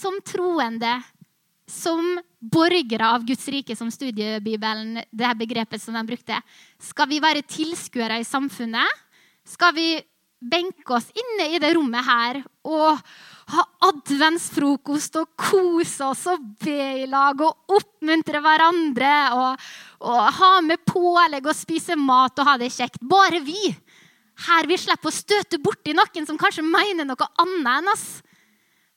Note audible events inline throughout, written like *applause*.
som troende, som borgere av Guds rike, som studiebibelen, det her begrepet som de brukte, skal vi være tilskuere i samfunnet? Skal vi benke oss inne i det rommet her og ha adventsfrokost og kose oss og be i lag og oppmuntre hverandre og, og ha med pålegg og spise mat og ha det kjekt. Bare vi. Her vi slipper å støte borti noen som kanskje mener noe annet enn oss.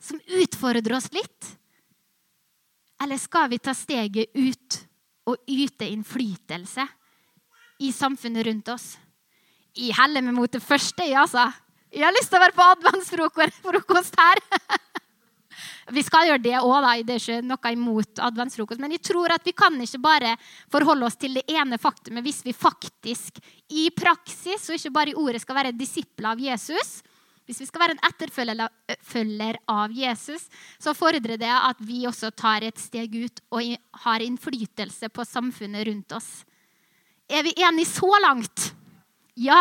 Som utfordrer oss litt. Eller skal vi ta steget ut og yte innflytelse i samfunnet rundt oss? Jeg heller meg mot det første, jeg, altså. Jeg har lyst til å være på adventsfrokost her. *laughs* Vi skal gjøre det òg, det er ikke noe imot adventsfrokost. Men jeg tror at vi kan ikke bare forholde oss til det ene faktumet hvis vi faktisk i praksis, og ikke bare i ordet, skal være disipler av Jesus. Hvis vi skal være en etterfølger av Jesus, så fordrer det at vi også tar et steg ut og har innflytelse på samfunnet rundt oss. Er vi enige så langt? Ja.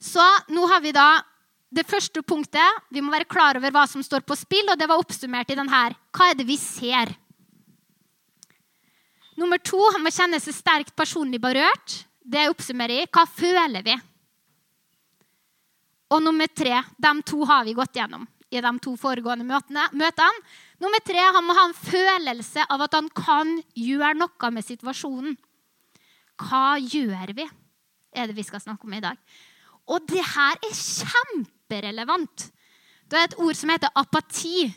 Så nå har vi da det første punktet. Vi må være klar over hva som står på spill, og det var oppsummert i denne. Hva er det vi ser? Nummer to han må kjenne seg sterkt personlig berørt. Det oppsummerer i hva føler vi? Og nummer tre, de to har vi gått gjennom i de to foregående møtene. møtene. Nummer tre, han må ha en følelse av at han kan gjøre noe med situasjonen. Hva gjør vi? er det vi skal snakke om i dag. Og det her er kjemperelevant. Det er et ord som heter apati.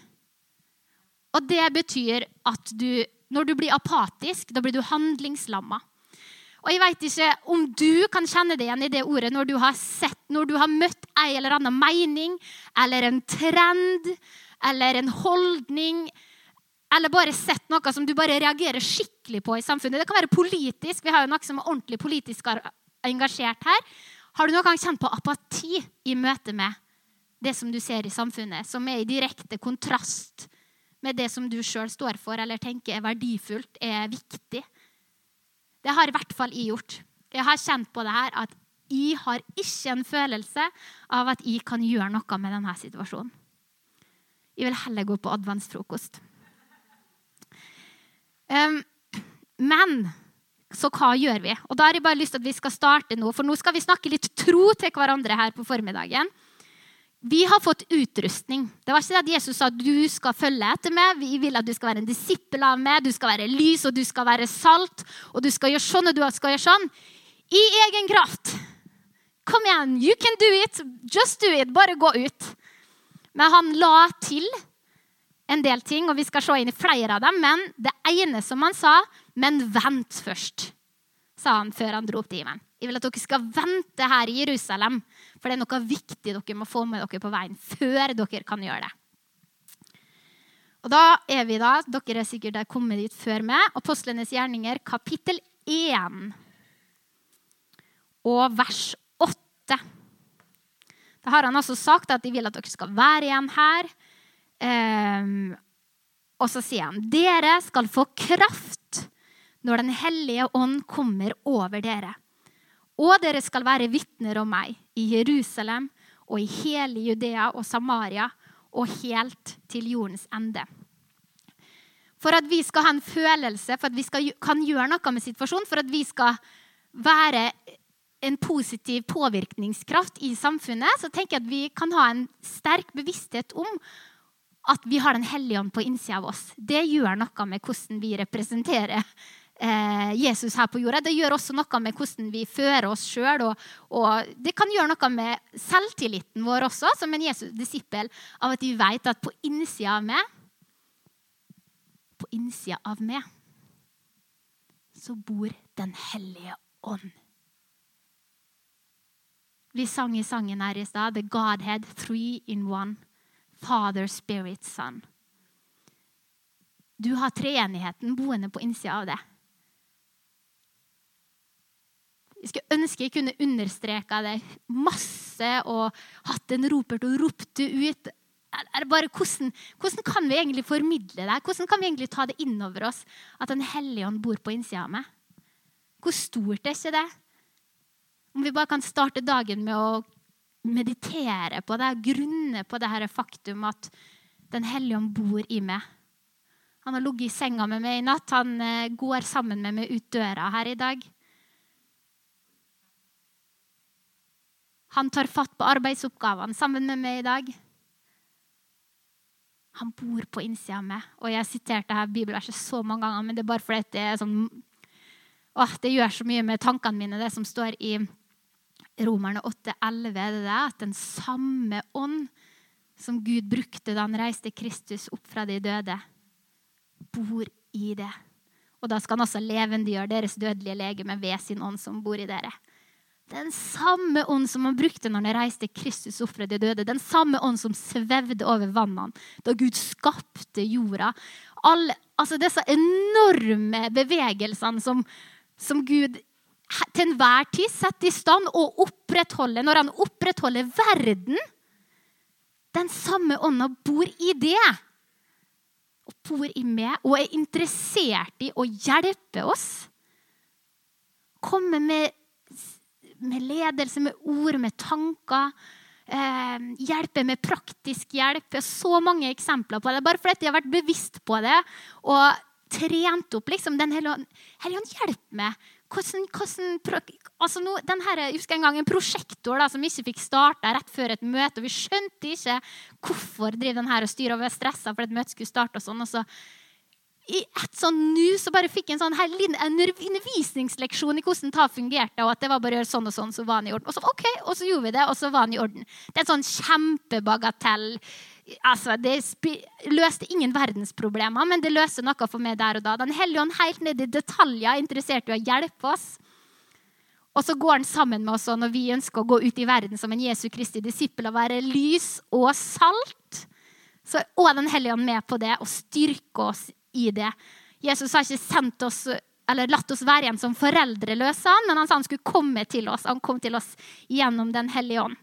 Og det betyr at du, når du blir apatisk, da blir du handlingslamma. Og jeg vet ikke om du kan kjenne det igjen i det ordet når du har sett, når du har møtt ei eller annen mening eller en trend eller en holdning eller bare sett noe som du bare reagerer skikkelig på i samfunnet. Det kan være politisk. Vi har jo noe som er ordentlig politisk engasjert her. Har du noen gang kjent på apati i møte med det som du ser i samfunnet, som er i direkte kontrast med det som du sjøl står for eller tenker er verdifullt, er viktig? Det har i hvert fall jeg gjort. Jeg har kjent på det her at jeg har ikke en følelse av at jeg kan gjøre noe med denne situasjonen. Jeg vil heller gå på adventsfrokost. Um, men så hva gjør vi? Og da har jeg bare lyst til at vi skal starte nå, for nå skal vi snakke litt tro til hverandre her på formiddagen. Vi har fått utrustning. Det var ikke det at Jesus sa du skal følge etter meg. Vi vil at du skal være en disippel av meg, du skal være lys og du skal være salt. Og du skal gjøre sånn og du skal gjøre sånn. I egen kraft. Kom igjen, you can do it. Just do it. Bare gå ut. Men han la til en del ting, og vi skal se inn i flere av dem. Men det ene som han sa, men vent først, sa han før han dro opp til himmelen. Jeg vil at dere skal vente her i Jerusalem, for det er noe viktig dere må få med dere på veien før dere kan gjøre det. Og da er vi da, Dere er sikkert kommet dit før meg. Apostlenes gjerninger, kapittel 1 og vers 8. Da har han altså sagt at de vil at dere skal være igjen her. Um, og så sier han dere skal få kraft når Den hellige ånd kommer over dere. Og dere skal være vitner om meg i Jerusalem og i hele Judea og Samaria og helt til jordens ende. For at vi skal ha en følelse, for at vi skal, kan gjøre noe med situasjonen, for at vi skal være en positiv påvirkningskraft i samfunnet, så tenker jeg at vi kan ha en sterk bevissthet om at vi har Den hellige ånd på innsida av oss. Det gjør noe med hvordan vi representerer Jesus her på jorda. Det gjør også noe med hvordan vi fører oss sjøl. Og, og, det kan gjøre noe med selvtilliten vår også, som en Jesus-disippel, av at vi vet at på innsida av meg På innsida av meg så bor Den hellige ånd. Vi sang i sangen her i stad The Godhead three in one. Father, Spirit, Son. Du har treenigheten boende på innsida av det. Jeg skulle ønske jeg kunne understreka det masse og hatt en ropert og ropt det ut. Bare, hvordan, hvordan, kan vi egentlig formidle det? Hvordan kan vi egentlig ta det innover oss at Den hellige ånd bor på innsida av meg? Hvor stort er ikke det? Om vi bare kan starte dagen med å meditere på det, grunne på det her faktum at Den hellige ånd bor i meg. Han har ligget i senga med meg i natt. Han eh, går sammen med meg ut døra her i dag. Han tar fatt på arbeidsoppgavene sammen med meg i dag. Han bor på innsida av meg. Og Jeg har sitert dette bibelverset så mange ganger, men det er bare fordi det er sånn åh, Det gjør så mye med tankene mine, det som står i Romerne 8,11. Det er at den samme ånd som Gud brukte da han reiste Kristus opp fra de døde, bor i det. Og da skal han også levendegjøre deres dødelige legeme ved sin ånd som bor i dere. Den samme ånd som han brukte når han reiste Kristus opp fra de døde. Den samme ånd som svevde over vannene da Gud skapte jorda. Alle, altså disse enorme bevegelsene som, som Gud til enhver tid setter i stand og opprettholder når han opprettholder verden. Den samme ånda bor i det. Og bor i meg og er interessert i å hjelpe oss. Komme med med ledelse, med ord, med tanker. Eh, hjelpe med praktisk hjelp. Jeg har Så mange eksempler på det. Bare fordi jeg har vært bevisst på det og trent opp liksom, Den hellige ånd hjelper meg. Hvordan, hvordan, altså den her, jeg husker en gang en prosjektor da, som ikke fikk starta rett før et møte. og Vi skjønte ikke hvorfor driver den her og styrer og var stressa for et møte skulle starte. og sånn, og så i et sånn nu så bare fikk jeg en sånn her liten undervisningsleksjon i hvordan det fungerte. og at det var bare å gjøre sånn Og sånn, så var han i orden. Og så, ok, og så gjorde vi det, og så var han i orden. Det er en sånn kjempebagatell. Altså, Det løste ingen verdensproblemer, men det løste noe for meg der og da. Den hellige ånd helt ned i detaljer interessert i å hjelpe oss. Og så går han sammen med oss når vi ønsker å gå ut i verden som en Jesu Kristi disippel og være lys og salt. Så er Den hellige ånd med på det og styrker oss i det. Jesus har ikke sendt oss, eller latt oss være igjen som foreldreløse, men han sa han skulle komme til oss. Han kom til oss gjennom Den hellige ånd.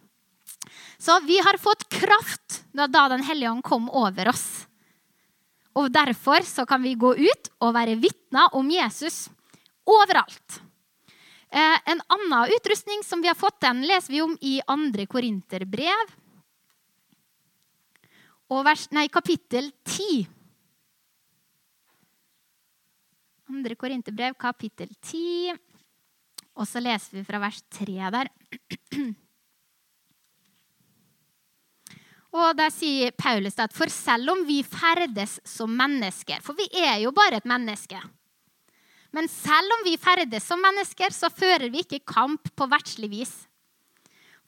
Så vi har fått kraft da Den hellige ånd kom over oss. Og Derfor så kan vi gå ut og være vitner om Jesus overalt. Eh, en annen utrustning som vi har fått, den leser vi om i 2. Korinterbrev. Og vers, nei, kapittel 10. 2. Korinterbrev, kapittel 10. Og så leser vi fra vers 3 der. Og Der sier Paulus at for selv om vi ferdes som mennesker For vi er jo bare et menneske. Men selv om vi ferdes som mennesker, så fører vi ikke kamp på verdslig vis.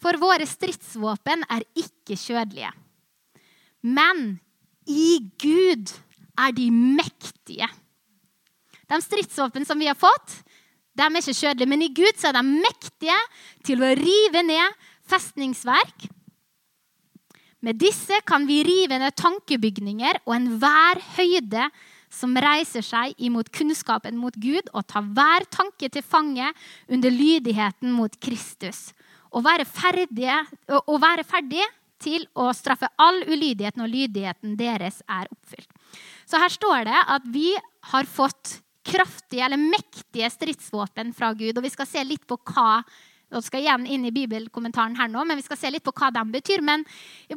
For våre stridsvåpen er ikke kjødelige. Men i Gud er de mektige de stridsvåpen som vi har fått, de er ikke kjødelige, men i Gud så er de mektige til å rive ned festningsverk. Med disse kan vi rive ned tankebygninger og enhver høyde som reiser seg imot kunnskapen mot Gud, og ta hver tanke til fange under lydigheten mot Kristus. Og være, ferdige, og være ferdig til å straffe all ulydigheten når lydigheten deres er oppfylt. Så her står det at vi har fått kraftige eller mektige stridsvåpen fra Gud. Og vi skal se litt på hva og skal igjen inn i bibelkommentaren her nå, men vi skal se litt på hva de betyr. Men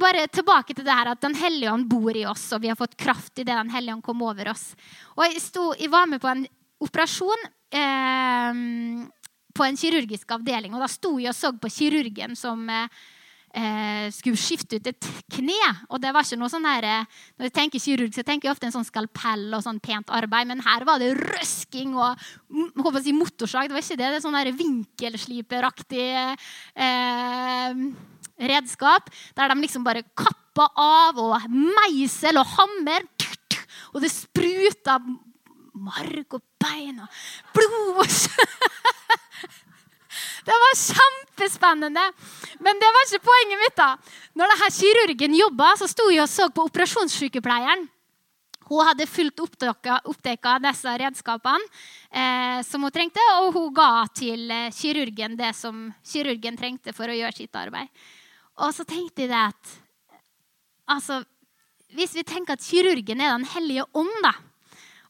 bare tilbake til det her at Den hellige ånd bor i oss, og vi har fått kraft i det Den hellige ånd kom over oss. Og Jeg, sto, jeg var med på en operasjon eh, på en kirurgisk avdeling. og Da sto jeg og så på kirurgen som eh, eh, skulle skifte ut et kne. Og det var ikke noe sånn her, eh, Når jeg tenker kirurg, så tenker jeg ofte en sånn skalpell og sånn pent arbeid. Men her var det røsking og håper å si motorsag. Det var ikke det. Det er sånn vinkelsliperaktig eh, redskap. Der de liksom bare kappa av og meisel og hammer. Og det spruta marg og bein og blod. *laughs* Det var kjempespennende. Men det var ikke poenget mitt. da. Når denne kirurgen jobba, så sto jeg og så på operasjonssykepleieren. Hun hadde fullt oppdekka disse redskapene eh, som hun trengte, og hun ga til eh, kirurgen det som kirurgen trengte for å gjøre sitt arbeid. Og så tenkte jeg at altså, Hvis vi tenker at kirurgen er Den hellige ånd, da,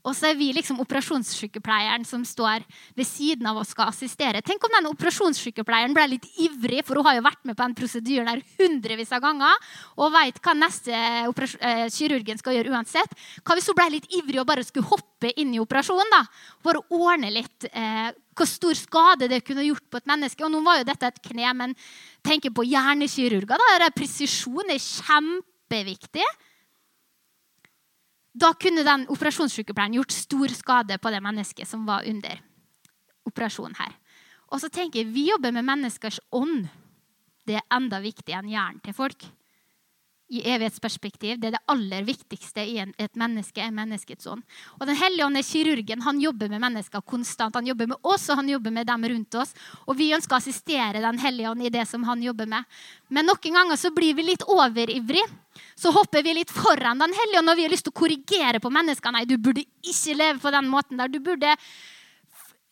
Og så er vi liksom operasjonssykepleieren som står ved siden av og skal assistere. Tenk om den operasjonssykepleieren ble litt ivrig, for hun har jo vært med på en prosedyren der hundrevis av ganger og veit hva neste eh, kirurgen skal gjøre uansett. Hva hvis hun ble litt ivrig og bare skulle hoppe inn i operasjonen? da? Bare ordne litt eh, hvor stor skade det kunne gjort på et menneske. Og nå var jo dette et kne, men tenk på hjernekirurger. da, Presisjon er kjempeviktig. Da kunne den operasjonssykepleieren gjort stor skade på det mennesket som var under operasjonen her. Og så tenker jeg, Vi jobber med menneskers ånd. Det er enda viktigere enn hjernen til folk. I evighetsperspektiv. Det er det aller viktigste i et menneske. er menneskets ånd. Og Den hellige ånd er kirurgen. Han jobber med mennesker konstant. Han jobber med oss og han jobber med dem rundt oss. Og vi ønsker å assistere Den hellige ånd i det som han jobber med. Men noen ganger så blir vi litt overivrige så hopper vi litt foran Den hellige når vi har lyst til å korrigere på mennesker. Nei, du burde ikke leve på den måten der. Du burde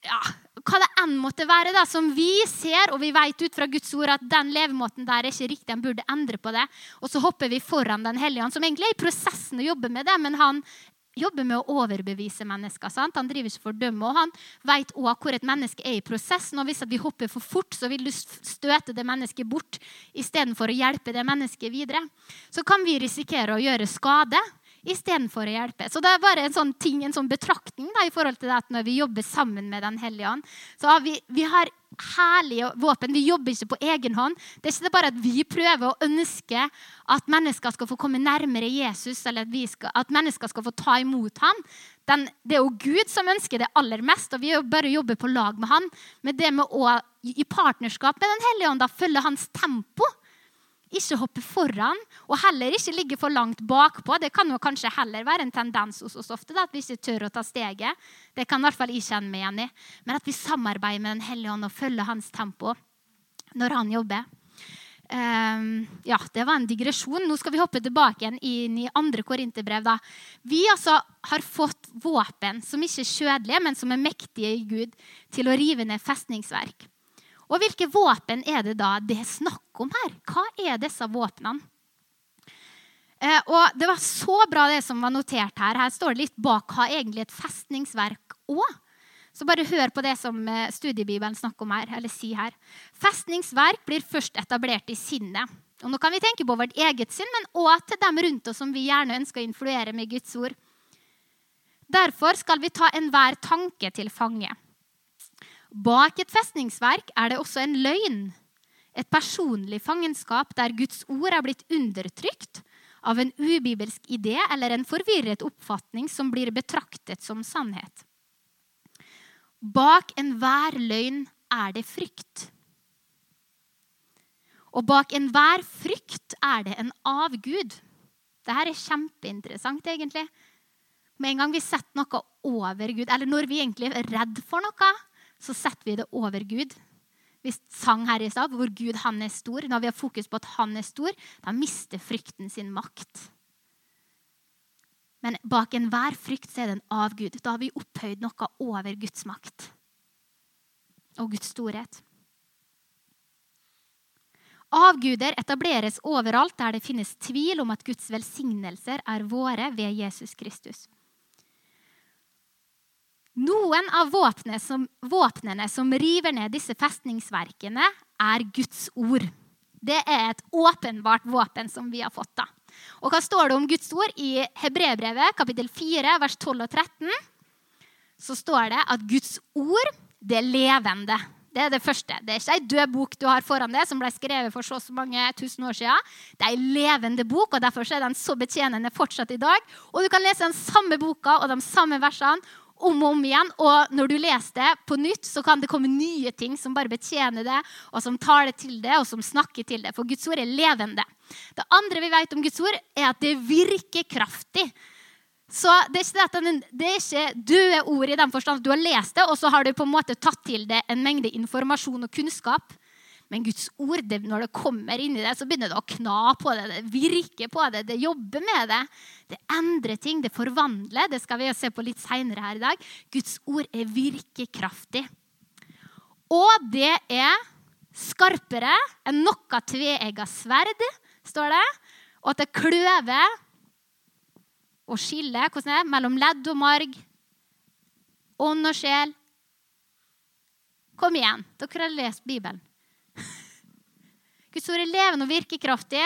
ja, Hva det enn måtte være, da, som vi ser og vi vet ut fra Guds ord at den levemåten der er ikke riktig. En burde endre på det. Og så hopper vi foran Den hellige som egentlig er i prosessen å jobbe med det, men han jobber med å overbevise mennesker. Sant? Han driver ikke for dømme, og han vet også hvor et menneske er i prosessen. og Hvis vi hopper for fort, så vil du støte det mennesket bort istedenfor å hjelpe det mennesket videre. Så kan vi risikere å gjøre skade istedenfor å hjelpe. Så det er bare en sånn ting, en sånn betraktning da, i forhold til det at når vi jobber sammen med Den hellige ånd, så har vi, vi har herlige våpen. Vi jobber ikke på egen hånd. Det er ikke bare at vi prøver å ønske at mennesker skal få komme nærmere Jesus, eller at, skal, at mennesker skal få ta imot ham. Den, det er jo Gud som ønsker det aller mest, og vi bare jobber på lag med han. Men det med å i partnerskap med Den hellige ånd da følge hans tempo ikke hoppe foran, og heller ikke ligge for langt bakpå. Det kan jo kanskje heller være en tendens hos oss ofte, at vi ikke tør å ta steget. Det kan i hvert fall jeg kjenne meg igjen i. Men at vi samarbeider med Den hellige ånd og følger hans tempo når han jobber. Um, ja, Det var en digresjon. Nå skal vi hoppe tilbake igjen inn i andre korinterbrev. Vi altså har fått våpen som ikke er kjødelige, men som er mektige i Gud, til å rive ned festningsverk. Og hvilke våpen er det da det er snakk om her? Hva er disse våpnene? Eh, og Det var så bra det som var notert her. Her står det litt bak hva egentlig et festningsverk òg. Så bare hør på det som eh, studiebibelen snakker om her, eller sier her. Festningsverk blir først etablert i sinnet. Og Nå kan vi tenke på vårt eget sinn, men òg til dem rundt oss som vi gjerne ønsker å influere med Guds ord. Derfor skal vi ta enhver tanke til fange. Bak et festningsverk er det også en løgn. Et personlig fangenskap der Guds ord er blitt undertrykt av en ubibelsk idé eller en forvirret oppfatning som blir betraktet som sannhet. Bak enhver løgn er det frykt. Og bak enhver frykt er det en avgud. Dette er kjempeinteressant, egentlig. Med en gang vi setter noe over Gud, eller når vi egentlig er redd for noe, så setter vi det over Gud. Vi sang her i stad hvor Gud han er stor. Når vi har fokus på at han er stor, da mister frykten sin makt. Men bak enhver frykt så er den av Gud. Da har vi opphøyd noe over Guds makt og Guds storhet. Avguder etableres overalt der det finnes tvil om at Guds velsignelser er våre ved Jesus Kristus. Noen av våpnene som, som river ned disse festningsverkene, er Guds ord. Det er et åpenbart våpen som vi har fått. da. Og Hva står det om Guds ord i Hebrebrevet kapittel 4, vers 12 og 13? Så står det at Guds ord det er levende. Det er det første. Det er ikke ei død bok du har foran deg, som ble skrevet for så, så mange tusen år siden. Det er ei levende bok, og derfor er den så betjenende fortsatt i dag. Og du kan lese den samme boka og de samme versene om og om igjen. Og når du leser det på nytt, så kan det komme nye ting som bare betjener det, og som taler til det, og som snakker til det. For Guds ord er levende. Det andre vi vet om Guds ord, er at det virker kraftig. Så det er ikke, det er ikke døde ord i den forstand at du har lest det, og så har du på en måte tatt til det en mengde informasjon og kunnskap. Men Guds ord, det, når det kommer inn i det, så begynner det å kna på det. Det virker på det, det jobber med det. Det endrer ting, det forvandler. Det skal vi se på litt seinere her i dag. Guds ord er virkekraftig. Og det er skarpere enn noe tveegga sverd, står det. Og at det kløver og skiller hvordan det er, mellom ledd og marg, ånd og sjel. Kom igjen, dere har lest Bibelen. Guds ord er levende og virkekraftig.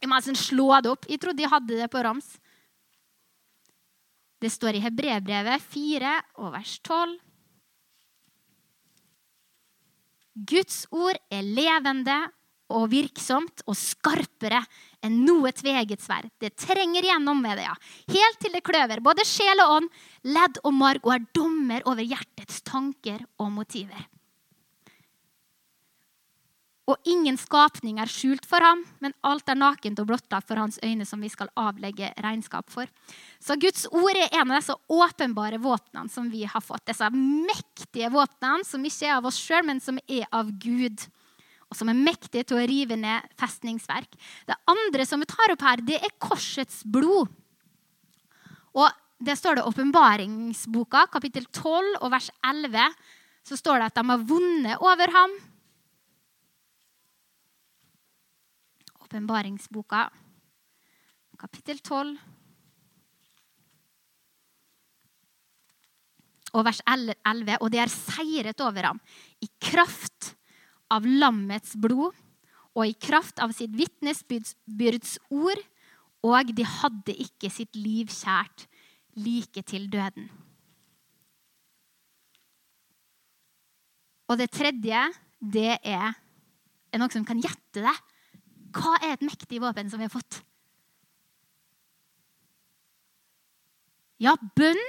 Jeg må nesten slå det opp. Jeg trodde jeg hadde det på rams. Det står i Hebrebrevet 4 og vers 12. Guds ord er levende og virksomt og skarpere enn noe tveget sverd. Det trenger gjennom med det, ja. Helt til det kløver både sjel og ånd, ledd og marg, og er dommer over hjertets tanker og motiver. Og ingen skapning er skjult for ham, men alt er nakent og blottlagt for hans øyne, som vi skal avlegge regnskap for. Så Guds ord er en av disse åpenbare våpnene som vi har fått. Disse mektige våpnene som ikke er av oss sjøl, men som er av Gud. Og som er mektige til å rive ned festningsverk. Det andre som vi tar opp her, det er korsets blod. Og det står det i åpenbaringsboka, kapittel 12 og vers 11. Så står det at de har vunnet over ham åpenbaringsboka, kapittel 12. Og vers 11. Og de er seiret over ham i kraft av lammets blod og i kraft av sitt vitnesbyrds ord, og de hadde ikke sitt liv kjært like til døden. Og det tredje, det er Er det som kan gjette det? Hva er et mektig våpen som vi har fått? Ja, bønn.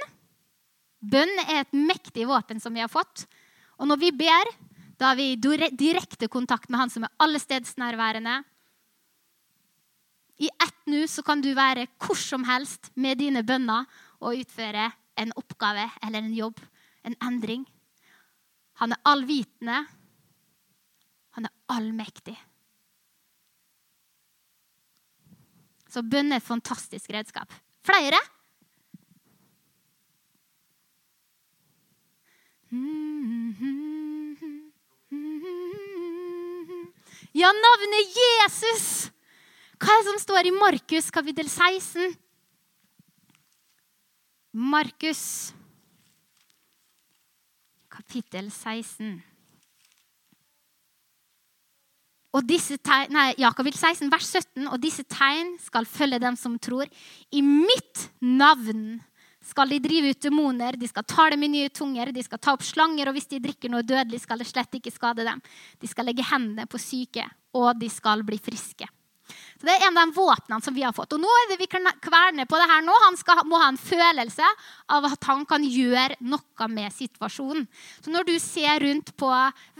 Bønn er et mektig våpen som vi har fått. Og når vi ber, da har vi direkte kontakt med Han som er allestedsnærværende. I ett nu så kan du være hvor som helst med dine bønner og utføre en oppgave eller en jobb, en endring. Han er allvitende. Han er allmektig. Så bønn er et fantastisk redskap. Flere? Ja, navnet Jesus! Hva er det som står i Markus kapittel 16? Markus kapittel 16. Og disse tegn, nei, Jakob 16, vers 17. Og disse tegn skal følge dem som tror. I mitt navn skal de drive ut demoner, de skal tale med nye tunger, de skal ta opp slanger, og hvis de drikker noe dødelig, skal det slett ikke skade dem. De skal legge hendene på syke, og de skal bli friske. Så Det er en av de våpnene som vi har fått. Og nå er det vi kverner på det her nå. Han skal, må ha en følelse av at han kan gjøre noe med situasjonen. Så når du ser rundt på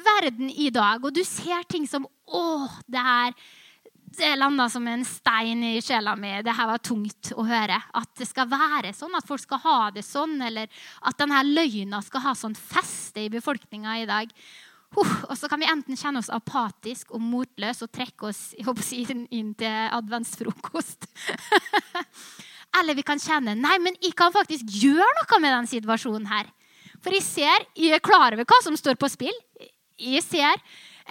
verden i dag, og du ser ting som Å, det her det landa som en stein i sjela mi. Det her var tungt å høre. At det skal være sånn, at folk skal ha det sånn, eller at denne løgna skal ha sånn feste i befolkninga i dag. Uh, og så kan vi enten kjenne oss apatisk og motløse og trekke oss si, inn til adventsfrokost. *laughs* Eller vi kan kjenne nei, men jeg kan faktisk gjøre noe med den situasjonen her. For jeg ser, jeg er klar over hva som står på spill. Jeg ser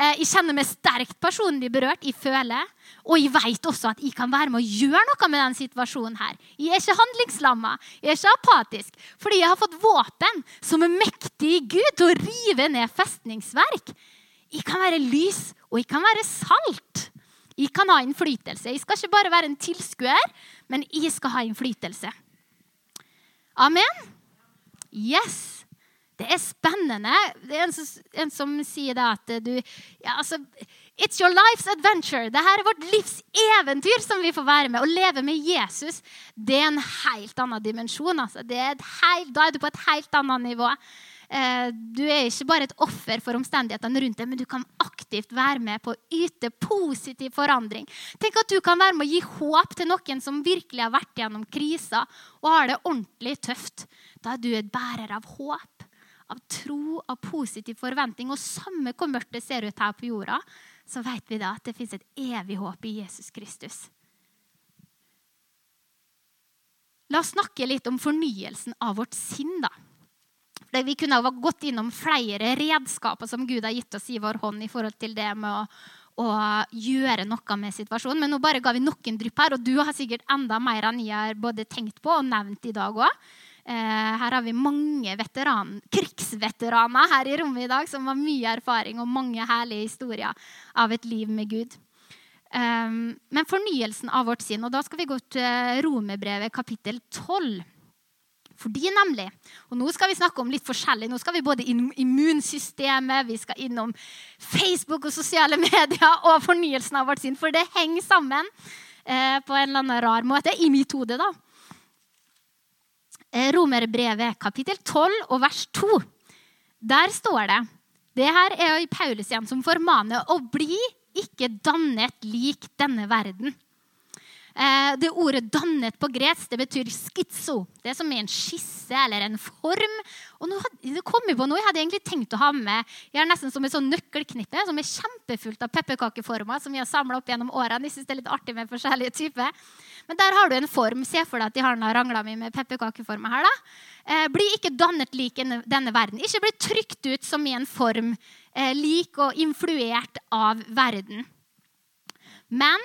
jeg kjenner meg sterkt personlig berørt. Jeg føler. Og jeg vet også at jeg kan være med å gjøre noe med den situasjonen. her. Jeg er ikke handlingslamma, jeg er ikke apatisk. Fordi jeg har fått våpen som er mektig i Gud til å rive ned festningsverk. Jeg kan være lys, og jeg kan være salt. Jeg kan ha innflytelse. Jeg skal ikke bare være en tilskuer, men jeg skal ha innflytelse. Amen? Yes. Det er spennende. Det er en som, en som sier det at du ja, altså, It's your life's adventure. Dette er vårt livs eventyr som vi får være med. Å leve med Jesus det er en helt annen dimensjon. Altså. Er helt, da er du på et helt annet nivå. Eh, du er ikke bare et offer for omstendighetene rundt deg, men du kan aktivt være med på å yte positiv forandring. Tenk at du kan være med å gi håp til noen som virkelig har vært gjennom krisa og har det ordentlig tøft. Da er du et bærer av håp av tro, av positiv forventning. Og samme hvor mørkt det ser ut her på jorda, så vet vi da at det fins et evig håp i Jesus Kristus. La oss snakke litt om fornyelsen av vårt sinn. da. Vi kunne ha gått innom flere redskaper som Gud har gitt oss i vår hånd i forhold til det med å, å gjøre noe med situasjonen. Men nå bare ga vi noen drypp her, og du har sikkert enda mer enn jeg har både tenkt på og nevnt i dag òg. Eh, her har vi mange veteran, krigsveteraner her i rommet i dag som har mye erfaring og mange herlige historier av et liv med Gud. Um, men fornyelsen av vårt sinn. Og da skal vi gå til Romerbrevet kapittel 12. Fordi nemlig, og Nå skal vi snakke om litt forskjellig. Nå skal vi både innom immunsystemet, vi skal innom Facebook og sosiale *laughs* medier og fornyelsen av vårt sinn. For det henger sammen eh, på en eller annen rar måte. I mitt hode, da. Eh, Romerbrevet kapittel 12 og vers 2. Der står det Det her er Paulus igjen som formaner å bli ikke dannet lik denne verden. Eh, det ordet 'dannet' på gresk det betyr skitso. Det er som en skisse eller en form. Og nå, kom på noe jeg hadde egentlig tenkt å ha med. Jeg har nesten som et sånn nøkkelknippe som er kjempefullt av pepperkakeformer. som vi har opp gjennom årene. Jeg synes det er litt artig med forskjellige typer. Men der har du en form. Se for deg at de har rangla mi med pepperkakeformer her. da. Eh, bli ikke dannet lik denne verden. Ikke bli trykt ut som i en form eh, lik og influert av verden. Men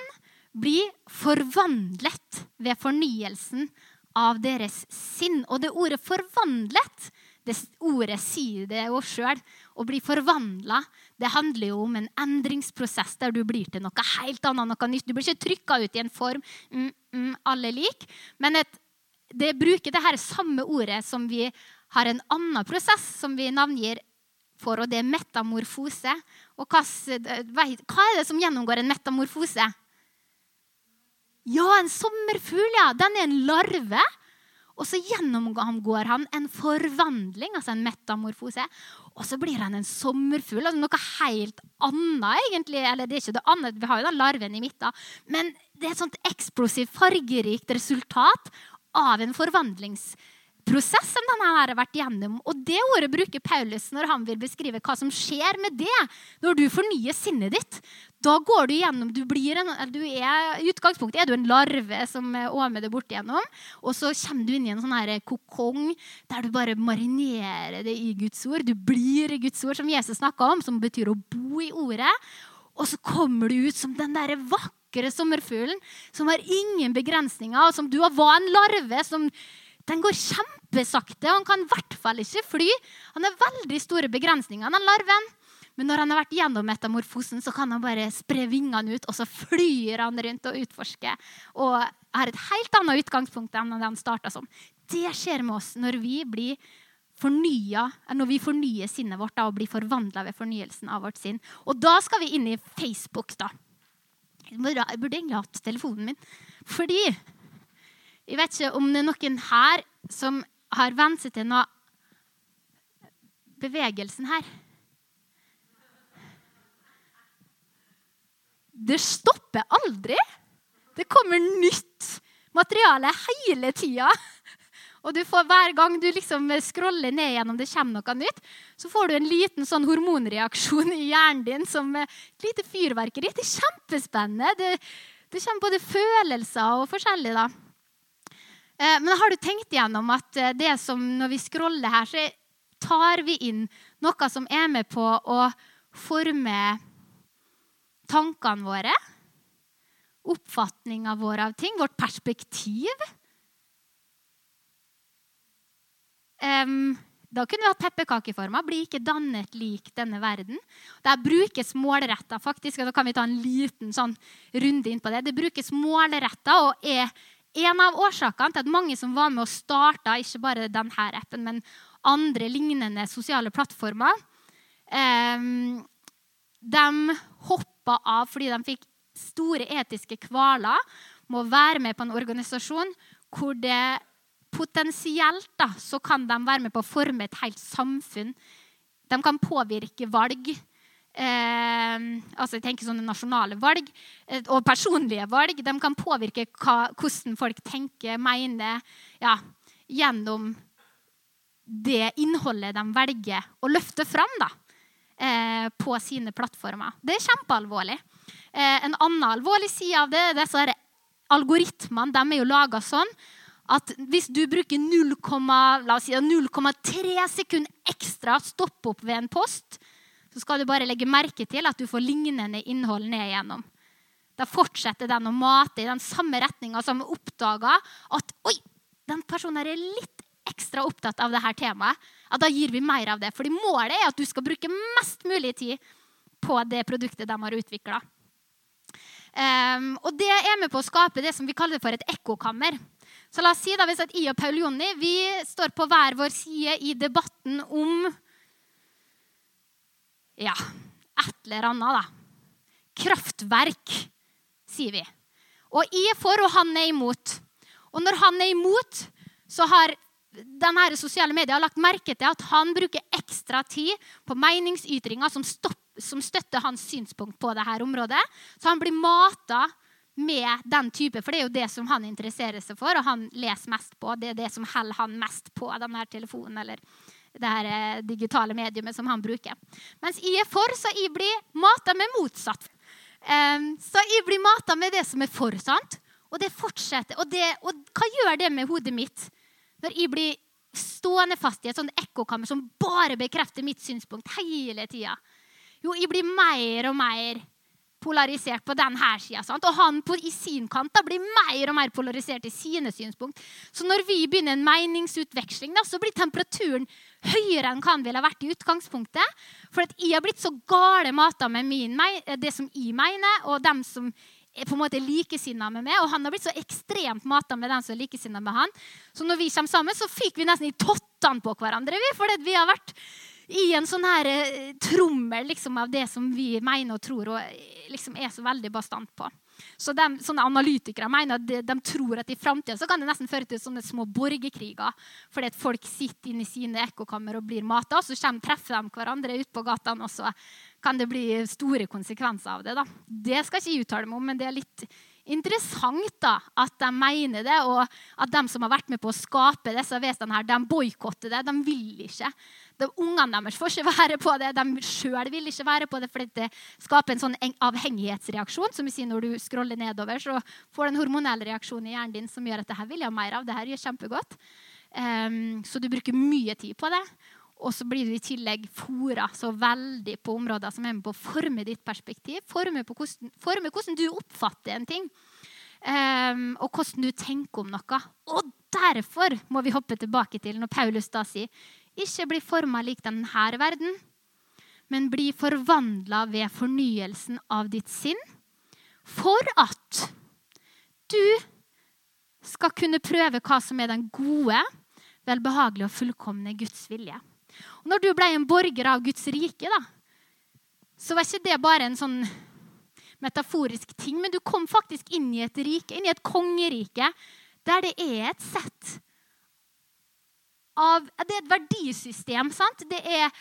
bli forvandlet ved fornyelsen av deres sinn. Og det ordet 'forvandlet' det ordet sier det jo sjøl. Å bli forvandla det handler jo om en endringsprosess der du blir til noe helt annet. noe nytt. Du blir ikke trykka ut i en form mm, mm, alle lik. Men et, det bruker det her samme ordet som vi har en annen prosess som vi navngir for, og det er metamorfose. Og hva, hva er det som gjennomgår en metamorfose? Ja, en sommerfugl, ja. Den er en larve. Og så gjennomgår han en forvandling, altså en metamorfose. Og så blir han en sommerfugl. Altså noe helt annet, egentlig. Eller det er ikke det annet, vi har jo den larven i midten. Men det er et sånt eksplosivt, fargerikt resultat av en forvandlingsprosess prosess som denne har vært gjennom. Og det ordet bruker Paulus når han vil beskrive hva som skjer med det når du fornyer sinnet ditt. Da går du gjennom du blir en, du er, I utgangspunktet er du en larve som åmer det bort igjennom. Og så kommer du inn i en sånn her kokong der du bare marinerer det i Guds ord. Du blir Guds ord, som Jesus snakka om, som betyr å bo i ordet. Og så kommer du ut som den der vakre sommerfuglen som har ingen begrensninger, og som du var en larve som den går kjempesakte, og han kan i hvert fall ikke fly. Han har veldig store begrensninger, den larven. Men når han har vært gjennom metamorfosen, så kan han bare spre vingene ut, og så flyr han rundt og utforsker. Og har et helt annet utgangspunkt enn det han starta som. Det skjer med oss når vi blir fornya, når vi fornyer sinnet vårt da, og blir forvandla ved fornyelsen av vårt sinn. Og da skal vi inn i Facebook, da. Jeg burde egentlig hatt telefonen min. Fordi jeg vet ikke om det er noen her som har vent seg til noe bevegelsen her. Det stopper aldri. Det kommer nytt materiale hele tida. Og får, Hver gang du liksom scroller ned gjennom det kommer noe nytt, så får du en liten sånn hormonreaksjon i hjernen din som et lite fyrverkeri. Det er kjempespennende. Det, det kommer både følelser og forskjellig. da. Eh, men har du tenkt igjennom at eh, det som når vi scroller her, så tar vi inn noe som er med på å forme tankene våre? Oppfatninga vår av ting, vårt perspektiv? Um, da kunne vi hatt pepperkakeforma. Blir ikke dannet lik denne verden. Der brukes målretta, faktisk. og Da kan vi ta en liten sånn runde inn på det. Det brukes målretta og er en av årsakene til at mange som var med og starta ikke bare denne appen, men andre lignende sosiale plattformer, eh, de hoppa av fordi de fikk store etiske kvaler med å være med på en organisasjon hvor det potensielt da, så kan de være med på å forme et helt samfunn. De kan påvirke valg. Eh, altså jeg tenker sånne Nasjonale valg eh, og personlige valg de kan påvirke hva, hvordan folk tenker, mener, ja, gjennom det innholdet de velger å løfte fram da, eh, på sine plattformer. Det er kjempealvorlig. Eh, en annen alvorlig side av det er disse algoritmene. De er jo laga sånn at hvis du bruker 0,3 si, sekunder ekstra stoppe opp ved en post, så skal du bare legge merke til at du får lignende innhold ned igjennom. Da fortsetter den å mate i den samme retninga som oppdaga at oi, den personen er litt ekstra opptatt av dette temaet, ja, da gir vi mer av det. Fordi målet er at du skal bruke mest mulig tid på det produktet de har utvikla. Um, ehm, og det er med på å skape det som vi kaller for et ekkokammer. Så la oss si da, hvis at jeg og Paul Jonny står på hver vår side i debatten om ja, et eller annet, da. Kraftverk, sier vi. Og jeg er for, og han er imot. Og når han er imot, så har denne sosiale media lagt merke til at han bruker ekstra tid på meningsytringer som, stopp, som støtter hans synspunkt på dette området. Så han blir mata med den type, for det er jo det som han interesserer seg for, og han leser mest på. Det er det som holder han mest på denne telefonen eller det her eh, digitale mediumet som han bruker. Mens jeg er for, så jeg blir mata med motsatt. Så jeg blir mata med det som er for, sant? Og det fortsetter. Og, det, og hva gjør det med hodet mitt når jeg blir stående fast i et sånt ekkokammer som bare bekrefter mitt synspunkt hele tida? Jo, jeg blir mer og mer polarisert på denne sida. Og han på, i sin kant da, blir mer og mer polarisert i sine synspunkt. Så når vi begynner en meningsutveksling, da, så blir temperaturen høyere enn hva den ville vært i utgangspunktet. For jeg har blitt så gale mata med min, det som jeg mener, og dem som er på en måte likesinna med meg. Og han har blitt så ekstremt mata med dem som er likesinna med han. Så når vi kommer sammen, så fikk vi nesten i tottene på hverandre. vi, fordi vi har vært i en sånn her eh, trommel liksom, av det som vi mener og tror og eh, liksom er så veldig bastant på. Så de, sånne Analytikere mener at de, de tror at i framtida kan det nesten føre til sånne små borgerkriger. Fordi at folk sitter inne i sine ekkokammer og blir mata, og så kommer, treffer de hverandre ute på gatene. Og så kan det bli store konsekvenser av det. da. Det skal ikke jeg uttale meg om, men det er litt interessant da, at de mener det, og at de som har vært med på å skape disse vesenene, her, de boikotter det. De vil ikke. De, ungene deres får ikke være på det. De sjøl vil ikke være på det, for det skaper en sånn avhengighetsreaksjon. Som vi sier når du scroller nedover, så får du en hormonell reaksjon i hjernen din som gjør at det her vil jeg ha mer av. det her gjør kjempegodt. Um, så du bruker mye tid på det. Og så blir du i tillegg fora så veldig på områder som er med på å forme ditt perspektiv. Forme, hvordan, forme hvordan, du oppfatter en ting. Um, og hvordan du tenker om noe. Og derfor må vi hoppe tilbake til når Paulus da sier ikke bli forma lik denne verden, men bli forvandla ved fornyelsen av ditt sinn, for at du skal kunne prøve hva som er den gode, velbehagelige og fullkomne Guds vilje. Og når du ble en borger av Guds rike, da, så var ikke det bare en sånn metaforisk ting, men du kom faktisk inn i et rike, inn i et kongerike, der det er et sett av Det er et verdisystem. sant? Det er,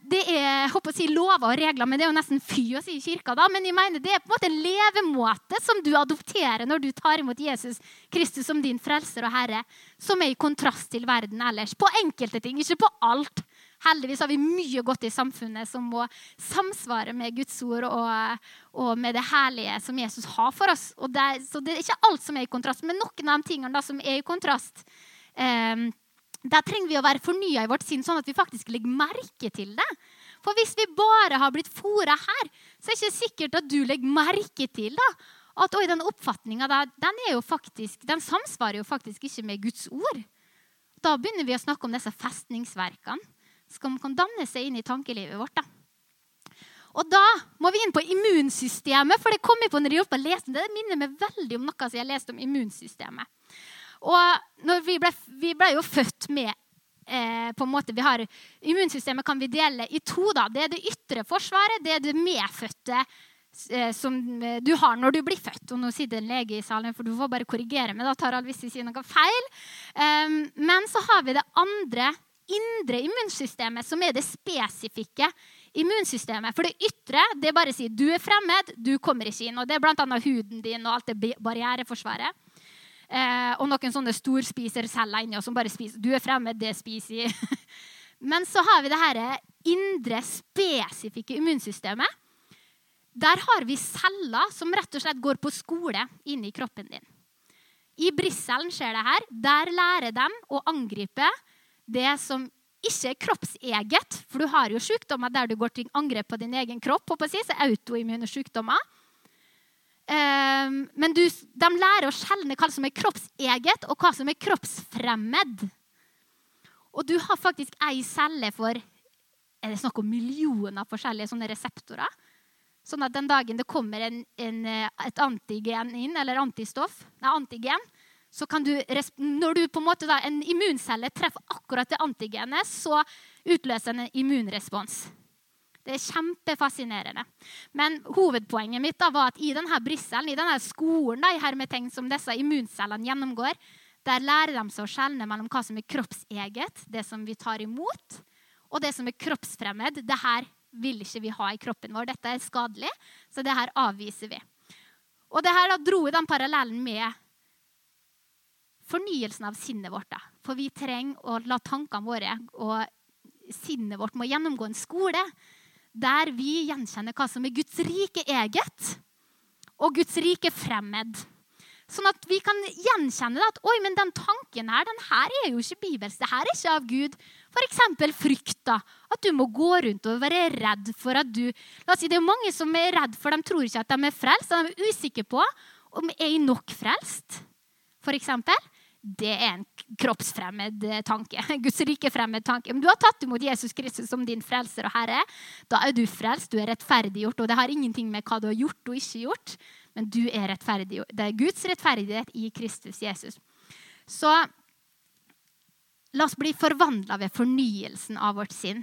det er håper å si, lover og regler, men det er jo nesten fy å si i kirka. da, Men jeg mener det er på en måte en levemåte som du adopterer når du tar imot Jesus Kristus som din frelser og herre, som er i kontrast til verden ellers. På enkelte ting, ikke på alt. Heldigvis har vi mye godt i samfunnet som må samsvare med Guds ord og, og med det herlige som Jesus har for oss. Det, så det er ikke alt som er i kontrast, men noen av de tingene da, som er i kontrast, eh, der trenger vi å være fornya i vårt sinn, sånn at vi faktisk legger merke til det. For hvis vi bare har blitt fora her, så er det ikke sikkert at du legger merke til da, at oi, den oppfatninga den, den samsvarer jo faktisk ikke med Guds ord. Da begynner vi å snakke om disse festningsverkene som kan danne seg inn i tankelivet vårt. Da. Og da må vi inn på immunsystemet, for det kom jeg på når jeg jobbet leste det. Det minner meg veldig om noe som jeg leste om immunsystemet. Og vi ble, vi ble, jo født med eh, på en måte, vi har, Immunsystemet kan vi dele i to. da. Det er det ytre forsvaret, det er det medfødte eh, som eh, du har når du blir født. Og nå sitter en lege i salen, for du får bare korrigere meg. da tar hvis jeg sier noe feil. Um, men så har vi det andre indre immunsystemet som er det spesifikke immunsystemet. For det ytre det bare sier du er fremmed, du kommer ikke inn. Og Det er bl.a. huden din og alt det barriereforsvaret. Eh, og noen sånne storspiserceller inni oss som bare spiser. Du er fremmed, det spiser jeg. *laughs* Men så har vi det her indre, spesifikke immunsystemet. Der har vi celler som rett og slett går på skole inni kroppen din. I brisselen skjer det her. Der lærer de å angripe det som ikke er kroppseget. For du har jo sykdommer der du går til angrep på din egen kropp. si, så Autoimmune sykdommer. Um, men du, de lærer å skjelne hva som er kroppseget, og hva som er kroppsfremmed. Og du har faktisk ei celle for er det snakk om millioner forskjellige sånne reseptorer. Sånn at den dagen det kommer en, en, et antigen inn, eller antistoff, nei, antigen, så kan du, når du på en måte da, en immuncelle treffer akkurat det antigenet, så utløser en immunrespons. Det er kjempefascinerende. Men hovedpoenget mitt da var at i denne brisselen, i denne skolen da, i hermetegn som disse immuncellene gjennomgår, der lærer de seg å skjelne mellom hva som er kroppseget, det som vi tar imot, og det som er kroppsfremmed. Det her vil ikke vi ha i kroppen vår. Dette er skadelig, så det her avviser vi. Og det her da dro den parallellen med fornyelsen av sinnet vårt. Da. For vi trenger å la tankene våre og sinnet vårt må gjennomgå en skole der vi gjenkjenner hva som er Guds rike eget, og Guds rike fremmed. Sånn at vi kan gjenkjenne at oi, men den tanken her den her er jo ikke bibelsk. Det her er ikke av Gud. F.eks. frykta. At du må gå rundt og være redd for at du La oss si, Det er mange som er redd for de tror ikke at de er frelst. De er usikre på om er nok frelst. Eksempel det er en kroppsfremmed eh, tanke. *laughs* Guds rike fremmed tanke. Men du har tatt imot Jesus Kristus som din frelser og herre. Da er du frelst, du er rettferdiggjort. Og det har ingenting med hva du har gjort og ikke gjort, men du er rettferdiggjort. Det er Guds rettferdighet i Kristus Jesus. Så la oss bli forvandla ved fornyelsen av vårt sinn.